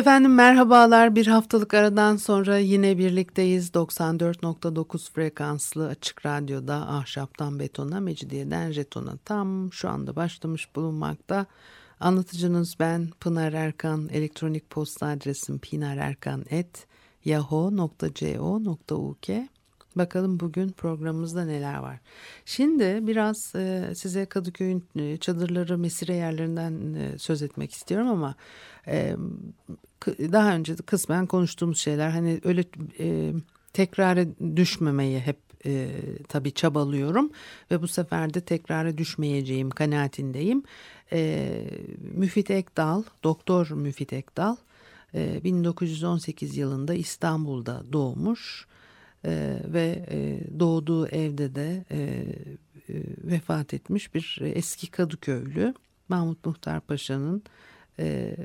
Efendim merhabalar. Bir haftalık aradan sonra yine birlikteyiz. 94.9 frekanslı açık radyoda ahşaptan betona, mecidiyeden jetona tam şu anda başlamış bulunmakta. Anlatıcınız ben Pınar Erkan. Elektronik posta adresim pinarerkan.yahoo.co.uk Bakalım bugün programımızda neler var. Şimdi biraz e, size Kadıköy'ün e, çadırları, mesire yerlerinden e, söz etmek istiyorum ama daha önce de kısmen konuştuğumuz şeyler hani öyle e, tekrara düşmemeyi hep e, tabii çabalıyorum ve bu sefer de tekrara düşmeyeceğim kanaatindeyim. Müfit Ekdal, Doktor Müfit Ekdal e, 1918 yılında İstanbul'da doğmuş e, ve e, doğduğu evde de e, e, vefat etmiş bir eski Kadıköylü Mahmut Muhtar Paşa'nın e,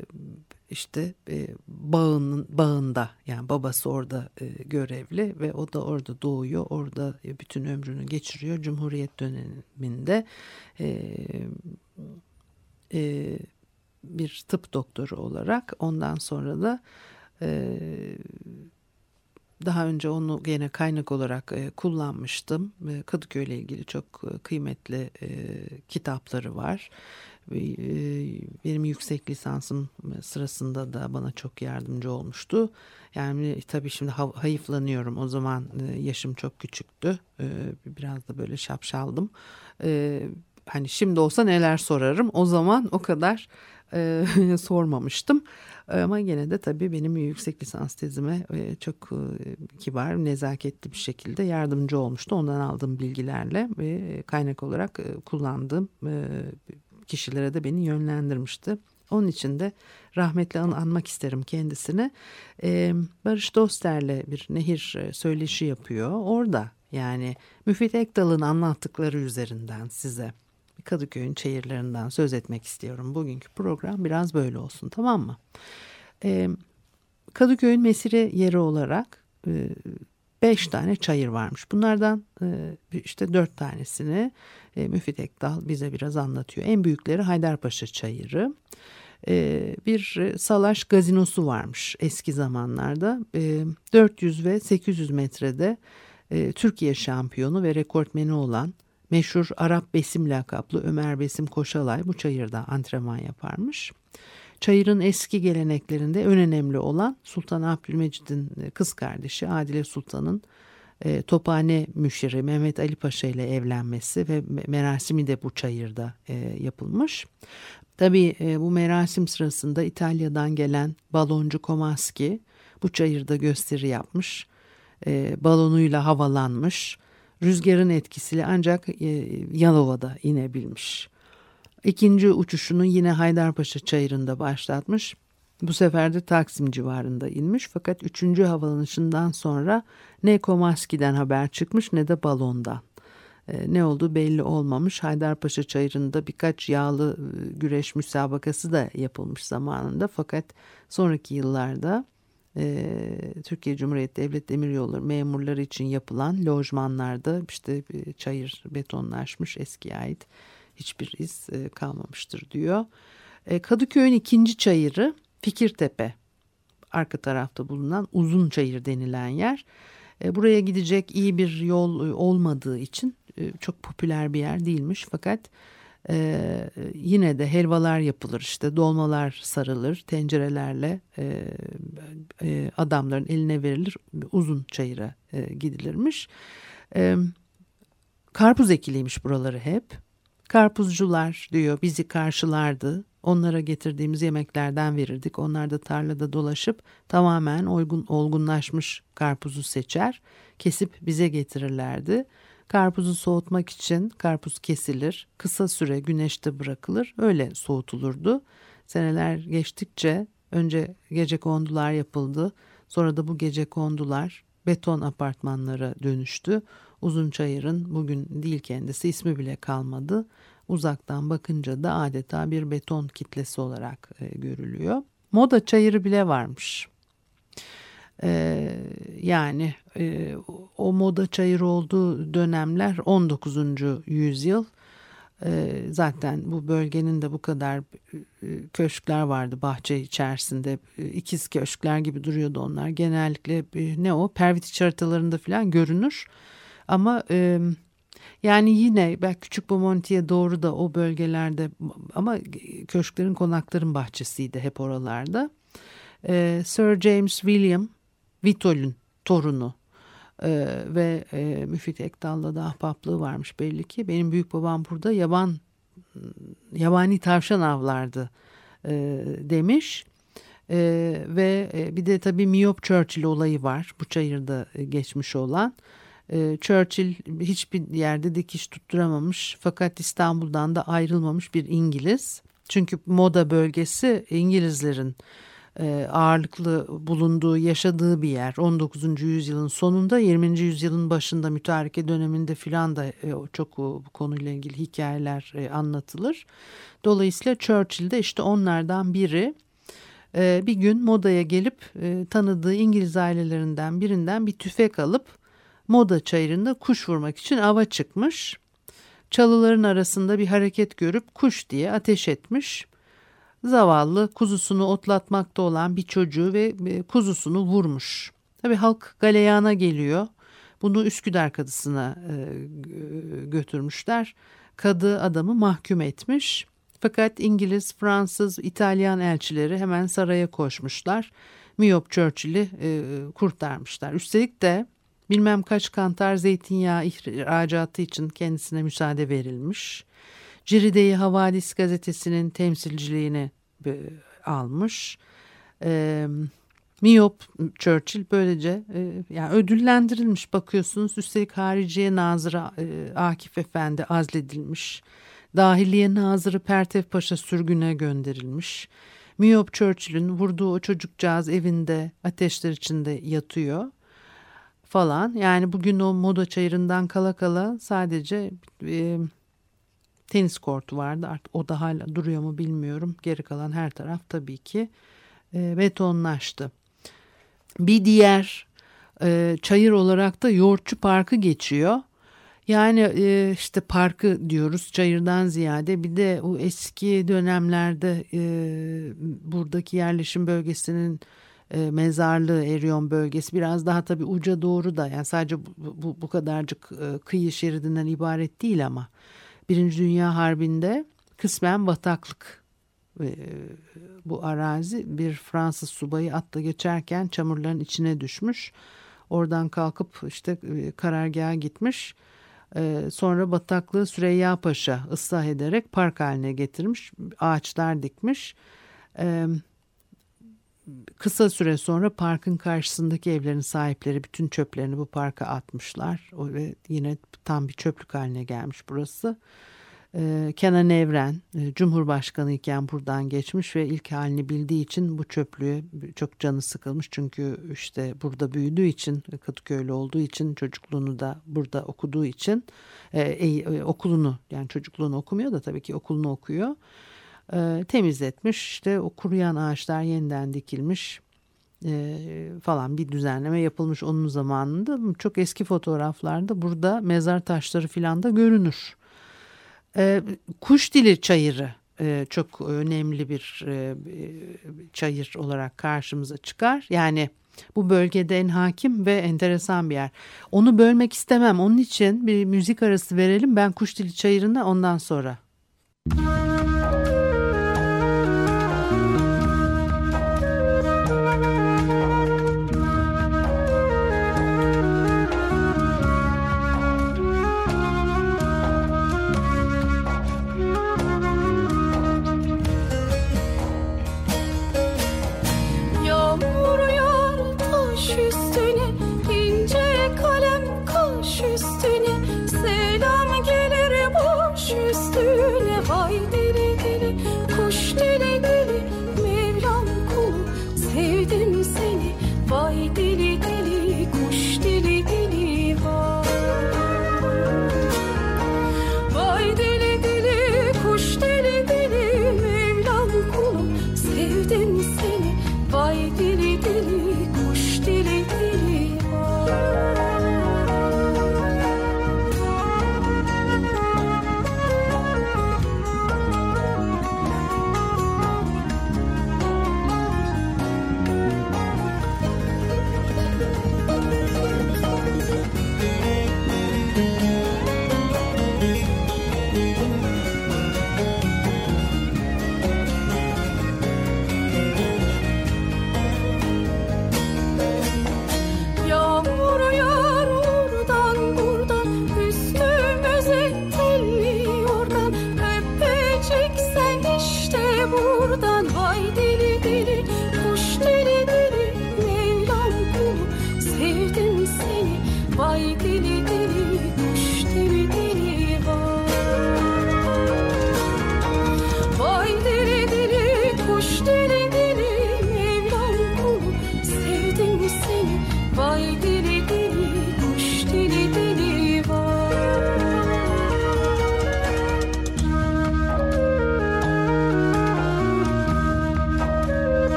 işte e, bağının bağında yani babası orada e, görevli ve o da orada doğuyor orada bütün ömrünü geçiriyor. Cumhuriyet döneminde e, e, bir tıp doktoru olarak ondan sonra da e, daha önce onu gene kaynak olarak e, kullanmıştım. E, Kadıköy ile ilgili çok e, kıymetli kitapları var. Benim yüksek lisansım sırasında da bana çok yardımcı olmuştu. Yani tabii şimdi hayıflanıyorum. O zaman yaşım çok küçüktü. Biraz da böyle şapşaldım. Hani şimdi olsa neler sorarım. O zaman o kadar sormamıştım. Ama yine de tabii benim yüksek lisans tezime e, çok e, kibar, nezaketli bir şekilde yardımcı olmuştu. Ondan aldığım bilgilerle ve kaynak olarak e, kullandığım kişilere de beni yönlendirmişti. Onun için de rahmetli an anmak isterim kendisini. Barış Doster'le bir nehir söyleşi yapıyor. Orada yani Müfit Ekdal'ın anlattıkları üzerinden size Kadıköy'ün çayırlarından söz etmek istiyorum. Bugünkü program biraz böyle olsun tamam mı? Ee, Kadıköy'ün mesire yeri olarak e, beş tane çayır varmış. Bunlardan e, işte dört tanesini e, Müfit Ekdal bize biraz anlatıyor. En büyükleri Haydarpaşa Çayırı. E, bir salaş gazinosu varmış eski zamanlarda. E, 400 ve 800 metrede e, Türkiye şampiyonu ve rekortmeni olan meşhur Arap Besim lakaplı Ömer Besim Koşalay bu çayırda antrenman yaparmış. Çayırın eski geleneklerinde en önemli olan Sultan Abdülmecid'in e, kız kardeşi Adile Sultan'ın e, Tophane müşiri Mehmet Ali Paşa ile evlenmesi ve merasimi de bu çayırda e, yapılmış. Tabii e, bu merasim sırasında İtalya'dan gelen baloncu Komaski bu çayırda gösteri yapmış. E, balonuyla havalanmış rüzgarın etkisiyle ancak e, Yalova'da inebilmiş. İkinci uçuşunu yine Haydarpaşa çayırında başlatmış. Bu sefer de Taksim civarında inmiş fakat üçüncü havalanışından sonra ne Komaski'den haber çıkmış ne de balondan. E, ne olduğu belli olmamış. Haydarpaşa çayırında birkaç yağlı e, güreş müsabakası da yapılmış zamanında fakat sonraki yıllarda e, Türkiye Cumhuriyeti Devlet Demiryolları memurları için yapılan lojmanlarda işte çayır betonlaşmış eskiye ait hiçbir iz e, kalmamıştır diyor. E, Kadıköy'ün ikinci çayırı Fikirtepe arka tarafta bulunan uzun çayır denilen yer. E, buraya gidecek iyi bir yol e, olmadığı için e, çok popüler bir yer değilmiş fakat ee, yine de helvalar yapılır işte dolmalar sarılır tencerelerle e, e, adamların eline verilir uzun çayıra e, gidilirmiş. E, karpuz ekiliymiş buraları hep. Karpuzcular diyor bizi karşılardı. Onlara getirdiğimiz yemeklerden verirdik. Onlar da tarlada dolaşıp tamamen olgun, olgunlaşmış karpuzu seçer, kesip bize getirirlerdi. Karpuzu soğutmak için karpuz kesilir, kısa süre güneşte bırakılır, öyle soğutulurdu. Seneler geçtikçe önce gece kondular yapıldı. Sonra da bu gece kondular beton apartmanlara dönüştü. Uzun Çayır'ın bugün değil kendisi ismi bile kalmadı. Uzaktan bakınca da adeta bir beton kitlesi olarak e, görülüyor. Moda çayırı bile varmış. E, yani e, o moda çayır olduğu dönemler 19. yüzyıl. E, zaten bu bölgenin de bu kadar e, köşkler vardı bahçe içerisinde. E, ikiz köşkler gibi duruyordu onlar. Genellikle ne o Pervitiç haritalarında falan görünür. Ama... Yani yine belki Küçük Bomonti'ye doğru da o bölgelerde ama köşklerin konakların bahçesiydi hep oralarda. Ee, Sir James William Vitol'ün torunu ee, ve e, Müfit Ekdal'la da ahbaplığı varmış belli ki. Benim büyük babam burada yaban yabani tavşan avlardı e, demiş. E, ve e, bir de tabii Miyop Churchill olayı var bu çayırda e, geçmiş olan. Ee, Churchill hiçbir yerde dikiş tutturamamış fakat İstanbul'dan da ayrılmamış bir İngiliz. Çünkü moda bölgesi İngilizlerin e, ağırlıklı bulunduğu, yaşadığı bir yer. 19. yüzyılın sonunda, 20. yüzyılın başında mütareke döneminde filan da e, çok bu konuyla ilgili hikayeler e, anlatılır. Dolayısıyla Churchill de işte onlardan biri. Bir gün modaya gelip tanıdığı İngiliz ailelerinden birinden bir tüfek alıp Moda çayırında kuş vurmak için ava çıkmış. Çalıların arasında bir hareket görüp kuş diye ateş etmiş. Zavallı kuzusunu otlatmakta olan bir çocuğu ve e, kuzusunu vurmuş. Tabi halk galeyana geliyor. Bunu Üsküdar kadısına e, götürmüşler. Kadı adamı mahkum etmiş. Fakat İngiliz, Fransız, İtalyan elçileri hemen saraya koşmuşlar. Miyop Churchill'i e, kurtarmışlar. Üstelik de bilmem kaç kantar zeytinyağı ihracatı için kendisine müsaade verilmiş. Ciride'yi Havadis gazetesinin temsilciliğini almış. E, Miyop Churchill böylece e, yani ödüllendirilmiş bakıyorsunuz. Üstelik hariciye nazırı e, Akif Efendi azledilmiş. Dahiliye nazırı Pertev Paşa sürgüne gönderilmiş. Miyop Churchill'in vurduğu o çocukcağız evinde ateşler içinde yatıyor falan. Yani bugün o moda çayırından kala kala sadece e, tenis kortu vardı. Artık o da hala duruyor mu bilmiyorum. Geri kalan her taraf tabii ki e, betonlaştı. Bir diğer e, çayır olarak da Yoğurtçu Parkı geçiyor. Yani e, işte parkı diyoruz çayırdan ziyade bir de o eski dönemlerde e, buradaki yerleşim bölgesinin e, mezarlığı Eriyon bölgesi biraz daha tabii uca doğru da yani sadece bu, bu, bu kadarcık e, kıyı şeridinden ibaret değil ama Birinci Dünya Harbi'nde kısmen bataklık e, bu arazi bir Fransız subayı atla geçerken çamurların içine düşmüş. Oradan kalkıp işte e, karargaha gitmiş. E, sonra bataklığı Süreyya Paşa ıslah ederek park haline getirmiş. Ağaçlar dikmiş. Kısa süre sonra parkın karşısındaki evlerin sahipleri bütün çöplerini bu parka atmışlar. Ve yine tam bir çöplük haline gelmiş burası. Ee, Kenan Evren e, Cumhurbaşkanı iken buradan geçmiş ve ilk halini bildiği için bu çöplüğe çok canı sıkılmış. Çünkü işte burada büyüdüğü için Kadıköylü olduğu için çocukluğunu da burada okuduğu için e, e, okulunu yani çocukluğunu okumuyor da tabii ki okulunu okuyor e, temizletmiş. İşte o kuruyan ağaçlar yeniden dikilmiş e, falan bir düzenleme yapılmış onun zamanında. Çok eski fotoğraflarda burada mezar taşları filan da görünür. E, kuş dili çayırı e, çok önemli bir e, çayır olarak karşımıza çıkar. Yani bu bölgede en hakim ve enteresan bir yer. Onu bölmek istemem. Onun için bir müzik arası verelim. Ben kuş dili çayırına ondan sonra. Müzik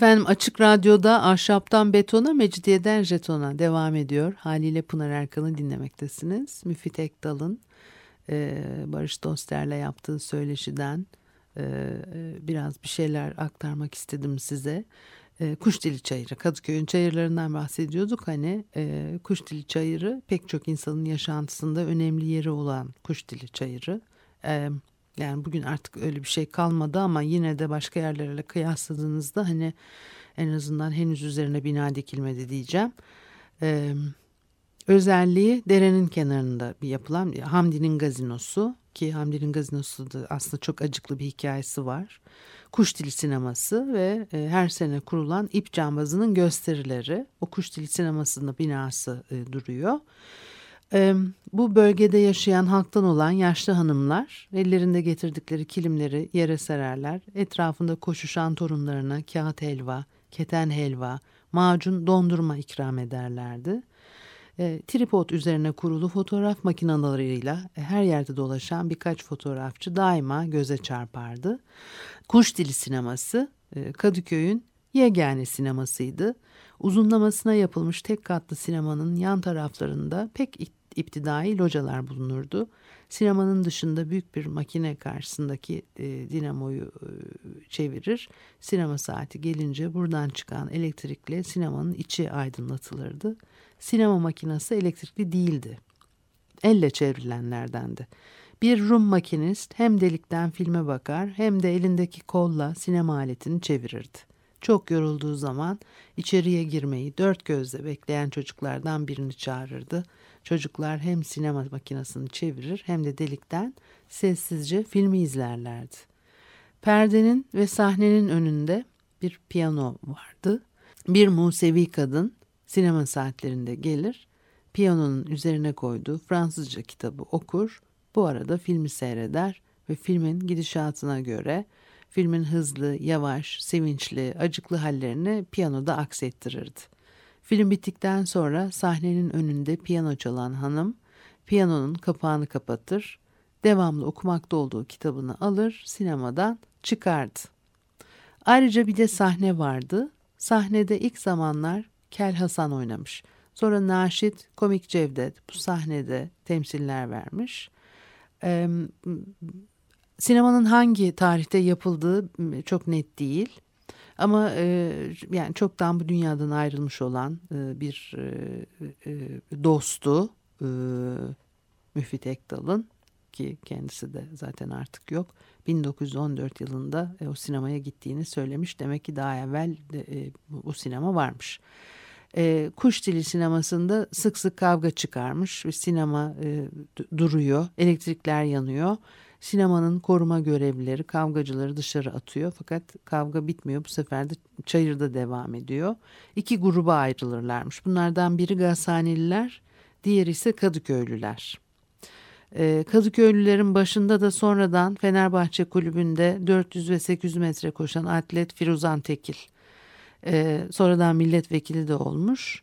Efendim Açık Radyo'da Ahşaptan Betona, Mecidiyeden Jeton'a devam ediyor. Haliyle Pınar Erkan'ı dinlemektesiniz. Müfit Ekdal'ın e, Barış Doster'le yaptığı söyleşiden e, e, biraz bir şeyler aktarmak istedim size. E, Kuşdili Çayırı, Kadıköy'ün çayırlarından bahsediyorduk. Hani e, Kuşdili Çayırı pek çok insanın yaşantısında önemli yeri olan Kuşdili Çayırı. E, yani bugün artık öyle bir şey kalmadı ama yine de başka yerlerle kıyasladığınızda hani en azından henüz üzerine bina dikilmedi diyeceğim. Ee, özelliği derenin kenarında bir yapılan Hamdi'nin gazinosu ki Hamdi'nin gazinosu da aslında çok acıklı bir hikayesi var. Kuş Dili Sineması ve e, her sene kurulan İp Cambazı'nın gösterileri. O Kuş Dili Sineması'nın binası e, duruyor. E, bu bölgede yaşayan halktan olan yaşlı hanımlar ellerinde getirdikleri kilimleri yere sererler. Etrafında koşuşan torunlarına kağıt helva, keten helva, macun, dondurma ikram ederlerdi. E, tripod üzerine kurulu fotoğraf makinalarıyla her yerde dolaşan birkaç fotoğrafçı daima göze çarpardı. Kuş Dili Sineması e, Kadıköy'ün yegane sinemasıydı. Uzunlamasına yapılmış tek katlı sinemanın yan taraflarında pek iptidai localar bulunurdu. Sinemanın dışında büyük bir makine karşısındaki e, dinamoyu e, çevirir. Sinema saati gelince buradan çıkan elektrikle sinemanın içi aydınlatılırdı. Sinema makinesi elektrikli değildi. Elle çevrilenlerdendi. Bir Rum makinist hem delikten filme bakar hem de elindeki kolla sinema aletini çevirirdi. Çok yorulduğu zaman içeriye girmeyi dört gözle bekleyen çocuklardan birini çağırırdı. Çocuklar hem sinema makinesini çevirir hem de delikten sessizce filmi izlerlerdi. Perdenin ve sahnenin önünde bir piyano vardı. Bir Musevi kadın sinema saatlerinde gelir, piyanonun üzerine koyduğu Fransızca kitabı okur, bu arada filmi seyreder ve filmin gidişatına göre filmin hızlı, yavaş, sevinçli, acıklı hallerini piyanoda aksettirirdi. Film bittikten sonra sahnenin önünde piyano çalan hanım piyanonun kapağını kapatır, devamlı okumakta olduğu kitabını alır, sinemadan çıkardı. Ayrıca bir de sahne vardı. Sahnede ilk zamanlar Kel Hasan oynamış. Sonra Naşit Komik Cevdet bu sahnede temsiller vermiş. Ee, sinemanın hangi tarihte yapıldığı çok net değil. Ama e, yani çoktan bu dünyadan ayrılmış olan e, bir e, e, dostu e, Müfit Ekdal'ın ki kendisi de zaten artık yok. 1914 yılında e, o sinemaya gittiğini söylemiş. Demek ki daha evvel de, e, bu sinema varmış. e, kuş dili sinemasında sık sık kavga çıkarmış sinema e, duruyor, elektrikler yanıyor. Sinemanın koruma görevlileri kavgacıları dışarı atıyor fakat kavga bitmiyor bu sefer de çayırda devam ediyor. İki gruba ayrılırlarmış bunlardan biri Gazhaneliler diğeri ise Kadıköylüler. E, Kadıköylülerin başında da sonradan Fenerbahçe kulübünde 400 ve 800 metre koşan atlet Firuzan Tekil. E, sonradan milletvekili de olmuş.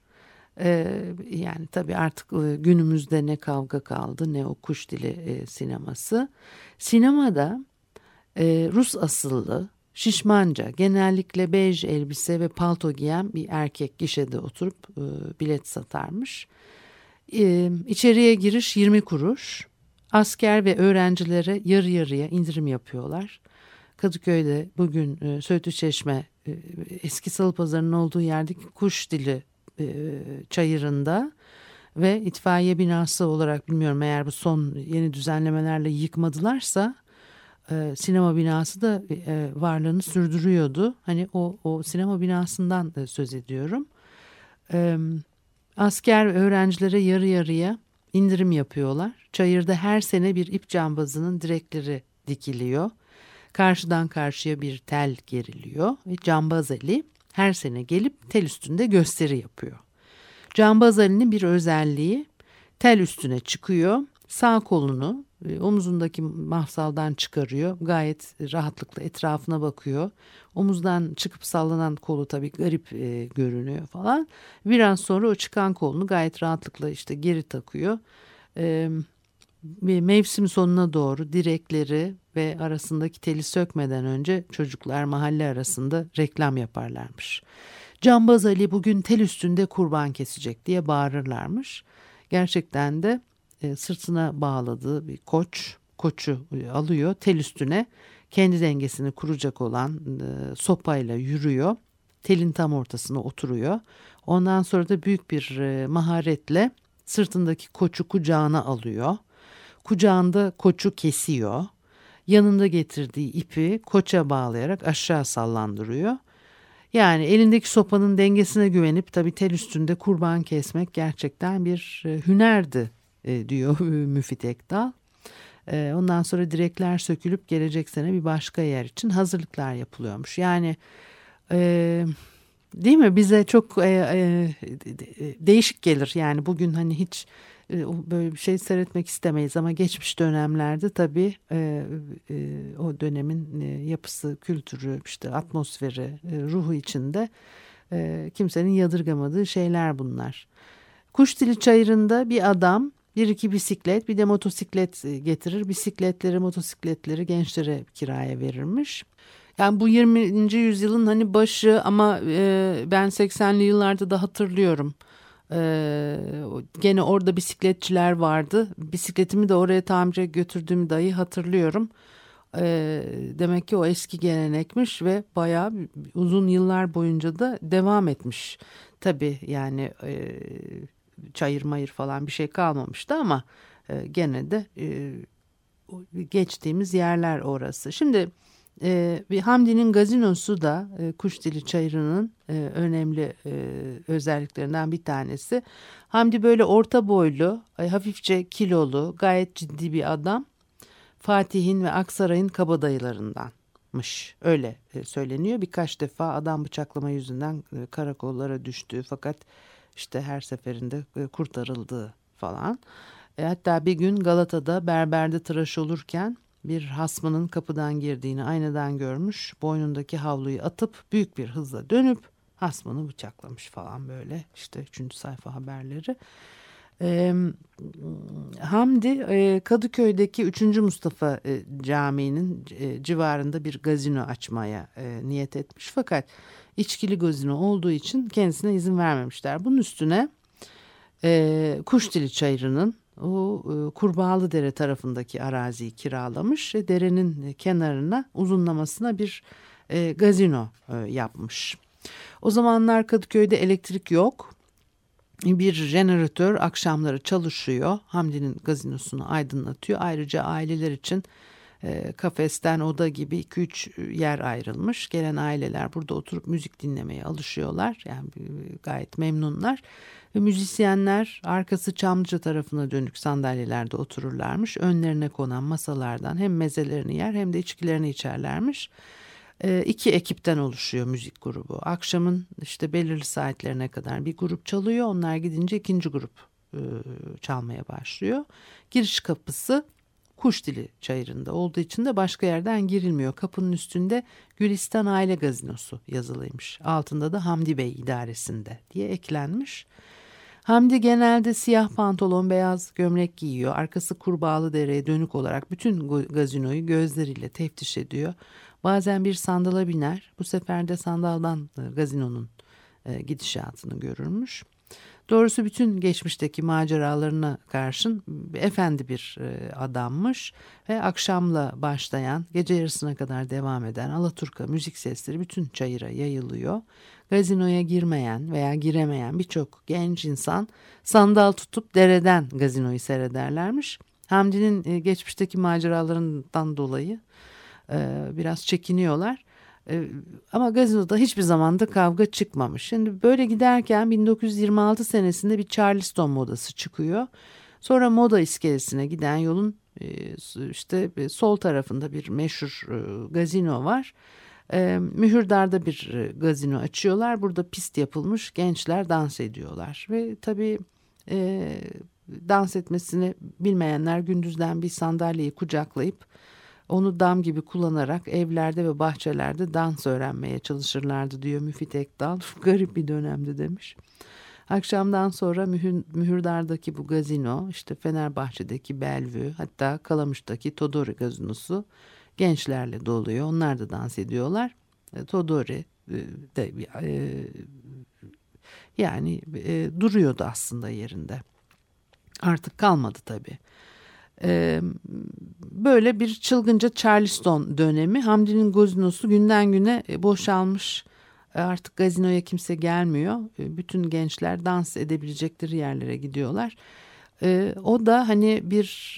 E, yani tabii artık e, günümüzde ne kavga kaldı ne o kuş dili e, sineması. Sinemada e, Rus asıllı, şişmanca, genellikle bej elbise ve palto giyen bir erkek gişede oturup e, bilet satarmış. E, içeriye giriş 20 kuruş. Asker ve öğrencilere yarı yarıya indirim yapıyorlar. Kadıköy'de bugün e, Söğütlü Çeşme eski salı pazarının olduğu yerdeki kuş dili e, çayırında ve itfaiye binası olarak bilmiyorum eğer bu son yeni düzenlemelerle yıkmadılarsa e, sinema binası da e, varlığını sürdürüyordu. Hani o, o sinema binasından da söz ediyorum. Asker öğrencilere yarı yarıya indirim yapıyorlar. Çayırda her sene bir ip cambazının direkleri dikiliyor. Karşıdan karşıya bir tel geriliyor ve cambaz Ali her sene gelip tel üstünde gösteri yapıyor. Cambaz Ali'nin bir özelliği tel üstüne çıkıyor. Sağ kolunu e, omuzundaki mafsaldan çıkarıyor. Gayet rahatlıkla etrafına bakıyor. Omuzdan çıkıp sallanan kolu tabii garip e, görünüyor falan. Biraz sonra o çıkan kolunu gayet rahatlıkla işte geri takıyor. E, mevsim sonuna doğru direkleri ve arasındaki teli sökmeden önce çocuklar mahalle arasında reklam yaparlarmış. Cambaz Ali bugün tel üstünde kurban kesecek diye bağırırlarmış. Gerçekten de e, sırtına bağladığı bir koç, koçu e, alıyor tel üstüne kendi dengesini kuracak olan e, sopayla yürüyor. Telin tam ortasına oturuyor. Ondan sonra da büyük bir e, maharetle sırtındaki koçu kucağına alıyor. Kucağında koçu kesiyor. Yanında getirdiği ipi koça bağlayarak aşağı sallandırıyor. Yani elindeki sopanın dengesine güvenip tabii tel üstünde kurban kesmek gerçekten bir e, hünerdi e, diyor Müfit Ekdal. E, ondan sonra direkler sökülüp gelecek sene bir başka yer için hazırlıklar yapılıyormuş. Yani değil mi bize çok değişik gelir yani bugün hani hiç böyle bir şey seyretmek istemeyiz ama geçmiş dönemlerde tabii e, e, o dönemin e, yapısı, kültürü, işte atmosferi, e, ruhu içinde e, kimsenin yadırgamadığı şeyler bunlar. Kuş dili çayırında bir adam bir iki bisiklet bir de motosiklet e, getirir. Bisikletleri, motosikletleri gençlere kiraya verirmiş. Yani bu 20. yüzyılın hani başı ama e, ben 80'li yıllarda da hatırlıyorum. Ee, gene orada bisikletçiler vardı. Bisikletimi de oraya tamire götürdüğümü dahi hatırlıyorum. Ee, demek ki o eski gelenekmiş ve bayağı uzun yıllar boyunca da devam etmiş. Tabii yani e, çayır mayır falan bir şey kalmamıştı ama e, gene de e, geçtiğimiz yerler orası. Şimdi e, bir Hamdi'nin gazinosu da e, kuş dili çayırının e, önemli e, özelliklerinden bir tanesi. Hamdi böyle orta boylu, e, hafifçe kilolu, gayet ciddi bir adam. Fatih'in ve Aksaray'ın kabadayılarındanmış. Öyle e, söyleniyor. Birkaç defa adam bıçaklama yüzünden e, karakollara düştü fakat işte her seferinde e, kurtarıldı falan. E, hatta bir gün Galata'da berberde tıraş olurken bir hasmının kapıdan girdiğini aynadan görmüş. Boynundaki havluyu atıp büyük bir hızla dönüp hasmını bıçaklamış falan böyle işte üçüncü sayfa haberleri. Ee, Hamdi e, Kadıköy'deki 3. Mustafa e, Camii'nin e, civarında bir gazino açmaya e, niyet etmiş. Fakat içkili gazino olduğu için kendisine izin vermemişler. Bunun üstüne e, Kuşdili Çayırı'nın o e, Kurbağalı Dere tarafındaki araziyi kiralamış ve derenin kenarına uzunlamasına bir e, gazino e, yapmış. O zamanlar Kadıköy'de elektrik yok. Bir jeneratör akşamları çalışıyor. Hamdi'nin gazinosunu aydınlatıyor. Ayrıca aileler için E, kafesten oda gibi 2-3 yer ayrılmış. Gelen aileler burada oturup müzik dinlemeye alışıyorlar. Yani e, gayet memnunlar. Ve müzisyenler arkası Çamlıca tarafına dönük sandalyelerde otururlarmış. Önlerine konan masalardan hem mezelerini yer hem de içkilerini içerlermiş. E, iki ekipten oluşuyor müzik grubu. Akşamın işte belirli saatlerine kadar bir grup çalıyor. Onlar gidince ikinci grup e, çalmaya başlıyor. Giriş kapısı kuş dili çayırında olduğu için de başka yerden girilmiyor. Kapının üstünde Gülistan Aile Gazinosu yazılıymış. Altında da Hamdi Bey idaresinde diye eklenmiş. Hamdi genelde siyah pantolon, beyaz gömlek giyiyor. Arkası kurbağalı dereye dönük olarak bütün gazinoyu gözleriyle teftiş ediyor. Bazen bir sandala biner. Bu sefer de sandaldan e, gazinonun e, gidişatını görürmüş. Doğrusu bütün geçmişteki maceralarına karşın efendi bir e, adammış ve akşamla başlayan gece yarısına kadar devam eden Alaturka müzik sesleri bütün çayıra yayılıyor. Gazinoya girmeyen veya giremeyen birçok genç insan sandal tutup dereden gazinoyu seyrederlermiş. Hamdi'nin e, geçmişteki maceralarından dolayı e, biraz çekiniyorlar. E, ama gazinoda hiçbir zamanda kavga çıkmamış. Şimdi böyle giderken 1926 senesinde bir Charleston modası çıkıyor. Sonra moda iskelesine giden yolun e, işte e, sol tarafında bir meşhur gazino var. Mühürdar'da bir gazino açıyorlar. Burada pist yapılmış gençler dans ediyorlar. Ve tabii dans etmesini bilmeyenler gündüzden bir sandalyeyi kucaklayıp onu dam gibi kullanarak evlerde ve bahçelerde dans öğrenmeye çalışırlardı diyor Müfit Ekdal. Garip bir dönemdi demiş. Akşamdan sonra Mühür, Mühürdar'daki bu gazino, işte Fenerbahçe'deki Bellevue, hatta Kalamış'taki Todori gazinosu gençlerle doluyor. Onlar da dans ediyorlar. E, Todori e, de e, yani duruyordu aslında yerinde. Artık kalmadı tabii. Böyle bir çılgınca Charleston dönemi. Hamdi'nin gazinosu günden güne e, boşalmış. E, artık gazinoya kimse gelmiyor. E, bütün gençler dans edebilecekleri yerlere gidiyorlar. O da hani bir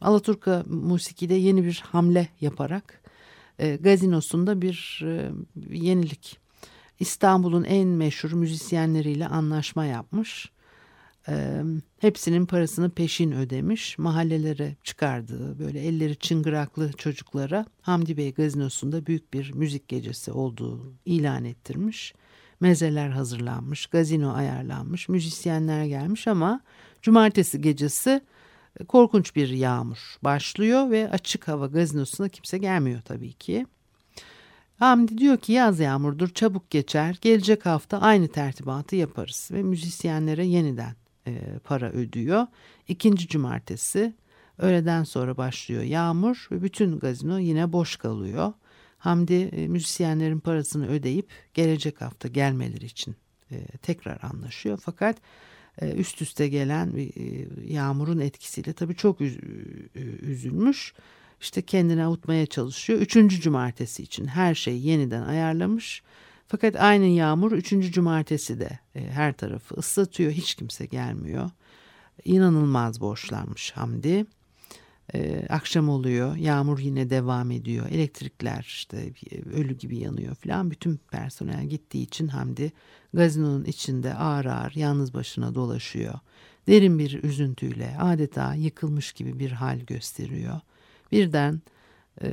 Alaturka musikide yeni bir hamle yaparak gazinosunda bir yenilik. İstanbul'un en meşhur müzisyenleriyle anlaşma yapmış e, hepsinin parasını peşin ödemiş. Mahallelere çıkardığı böyle elleri çıngıraklı çocuklara Hamdi Bey gazinosunda büyük bir müzik gecesi olduğu ilan ettirmiş. Mezeler hazırlanmış, gazino ayarlanmış, müzisyenler gelmiş ama cumartesi gecesi korkunç bir yağmur başlıyor ve açık hava gazinosuna kimse gelmiyor tabii ki. Hamdi diyor ki yaz yağmurdur çabuk geçer gelecek hafta aynı tertibatı yaparız ve müzisyenlere yeniden e, para ödüyor. İkinci cumartesi öğleden sonra başlıyor yağmur ve bütün gazino yine boş kalıyor. Hamdi e, müzisyenlerin parasını ödeyip gelecek hafta gelmeleri için e, tekrar anlaşıyor. Fakat e, üst üste gelen yağmurun etkisiyle tabii çok üz, üzülmüş. İşte kendini avutmaya çalışıyor. Üçüncü cumartesi için her şeyi yeniden ayarlamış. Fakat aynı yağmur üçüncü cumartesi de e, her tarafı ıslatıyor. Hiç kimse gelmiyor. İnanılmaz borçlanmış Hamdi. E, akşam oluyor. Yağmur yine devam ediyor. Elektrikler işte ölü gibi yanıyor falan. Bütün personel gittiği için Hamdi gazinonun içinde ağır ağır yalnız başına dolaşıyor. Derin bir üzüntüyle adeta yıkılmış gibi bir hal gösteriyor. Birden e,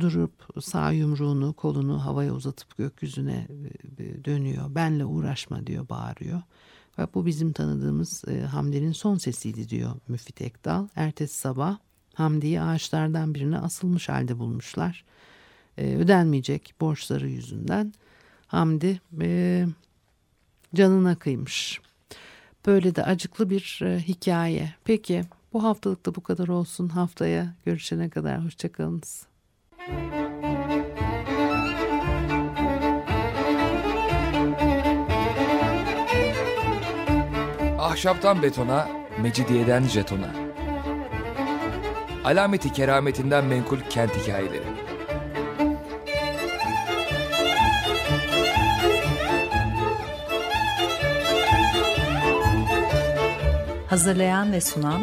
durup sağ yumruğunu kolunu havaya uzatıp gökyüzüne e, dönüyor. Benle uğraşma diyor bağırıyor. Bak bu bizim tanıdığımız e, Hamdi'nin son sesiydi diyor Müfit Ekdal. Ertesi sabah Hamdi'yi ağaçlardan birine asılmış halde bulmuşlar. E, ödenmeyecek borçları yüzünden Hamdi e, canına kıymış. Böyle de acıklı bir e, hikaye. Peki bu haftalık da bu kadar olsun. Haftaya görüşene kadar hoşçakalınız. Ahşaptan betona, mecidiyeden jetona. Alameti kerametinden menkul kent hikayeleri. Hazırlayan ve sunan